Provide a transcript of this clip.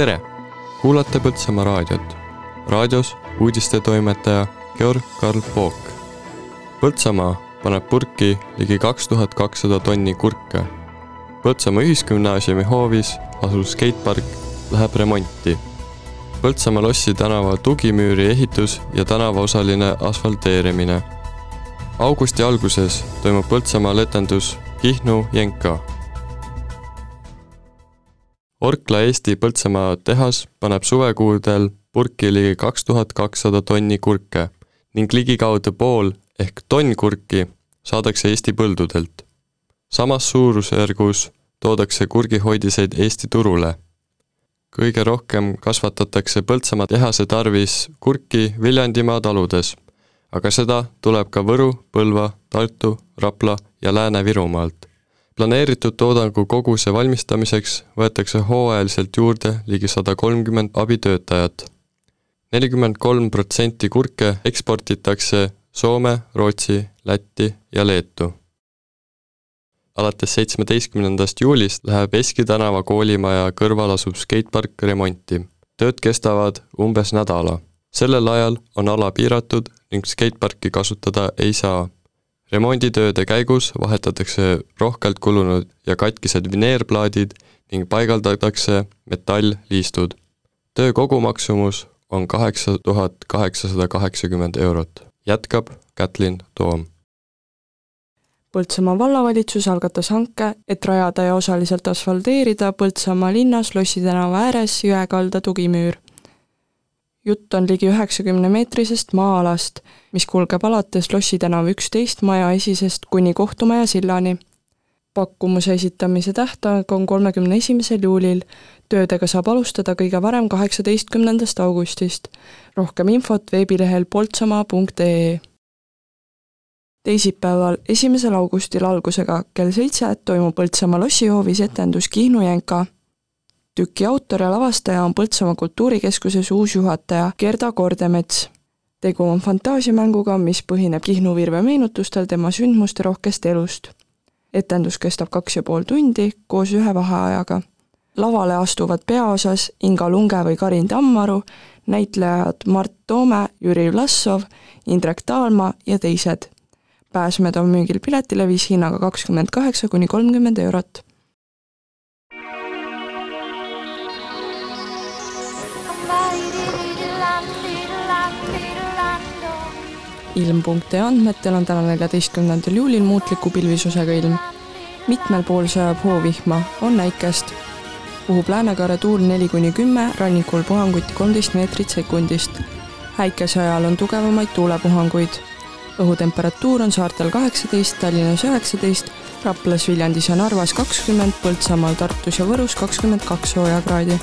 tere! kuulate Põltsamaa raadiot. raadios uudistetoimetaja Georg Karl Pook. Põltsamaa paneb purki ligi kaks tuhat kakssada tonni kurke. Põltsamaa Ühisgümnaasiumi hoovis asuv skeitpark läheb remonti. Põltsamaa lossi tänava tugimüüri ehitus ja tänavaosaline asfalteerimine. augusti alguses toimub Põltsamaal etendus Kihnu Jenka Orkla Eesti Põltsamaa tehas paneb suvekuudel purki ligi kaks tuhat kakssada tonni kurke ning ligikaudu pool ehk tonn kurki saadakse Eesti põldudelt. samas suurusjärgus toodakse kurgihoidiseid Eesti turule. kõige rohkem kasvatatakse Põltsamaa tehase tarvis kurki Viljandimaa taludes, aga seda tuleb ka Võru, Põlva, Tartu, Rapla ja Lääne-Virumaalt planeeritud toodangu koguse valmistamiseks võetakse hooajaliselt juurde ligi sada kolmkümmend abitöötajat. nelikümmend kolm protsenti kurke eksportitakse Soome, Rootsi, Lätti ja Leetu. alates seitsmeteistkümnendast juulist läheb Eski tänava koolimaja kõrval asuv skeitpark remonti. tööd kestavad umbes nädala. sellel ajal on ala piiratud ning skeitparki kasutada ei saa remonditööde käigus vahetatakse rohkelt kulunud ja katkised vineerplaadid ning paigaldatakse metallliistud. töö kogumaksumus on kaheksa tuhat kaheksasada kaheksakümmend eurot, jätkab Kätlin Toom. Põltsamaa vallavalitsus algatas hanke, et rajada ja osaliselt asfalteerida Põltsamaa linnas Lossi tänava ääres jõekalda tugimüür jutt on ligi üheksakümne meetrisest maa-alast, mis kulgeb alates Lossi tänava üksteist maja esisest kuni kohtumaja sillani. pakkumuse esitamise tähtaeg on kolmekümne esimesel juulil, töödega saab alustada kõige varem kaheksateistkümnendast augustist. rohkem infot veebilehel poltsamaa.ee teisipäeval, esimesel augustil algusega kell seitse toimub Põltsamaa lossihoovis etendus Kihnu jänka tüki autor ja lavastaja on Põltsamaa Kultuurikeskuses uus juhataja Gerda Kordemets. tegu on fantaasiamänguga, mis põhineb Kihnu Virve meenutustel tema sündmusterohkest elust. etendus kestab kaks ja pool tundi koos ühe vaheajaga. lavale astuvad peaosas Inga Lunge või Karin Tammaru, näitlejad Mart Toome, Jüri Vlassov, Indrek Taalma ja teised. pääsmed on müügil piletilevis hinnaga kakskümmend kaheksa kuni kolmkümmend eurot ilm.ee andmetel on täna neljateistkümnendal juulil muutliku pilvisusega ilm. mitmel pool sajab hoovihma, on näikest. puhub läänekaare tuul neli kuni kümme, rannikul puhanguti kolmteist meetrit sekundist. häikese ajal on tugevamaid tuulepuhanguid. õhutemperatuur on saartel kaheksateist, Tallinnas üheksateist, Raplas, Viljandis ja Narvas kakskümmend, Põltsamaal, Tartus ja Võrus kakskümmend kaks soojakraadi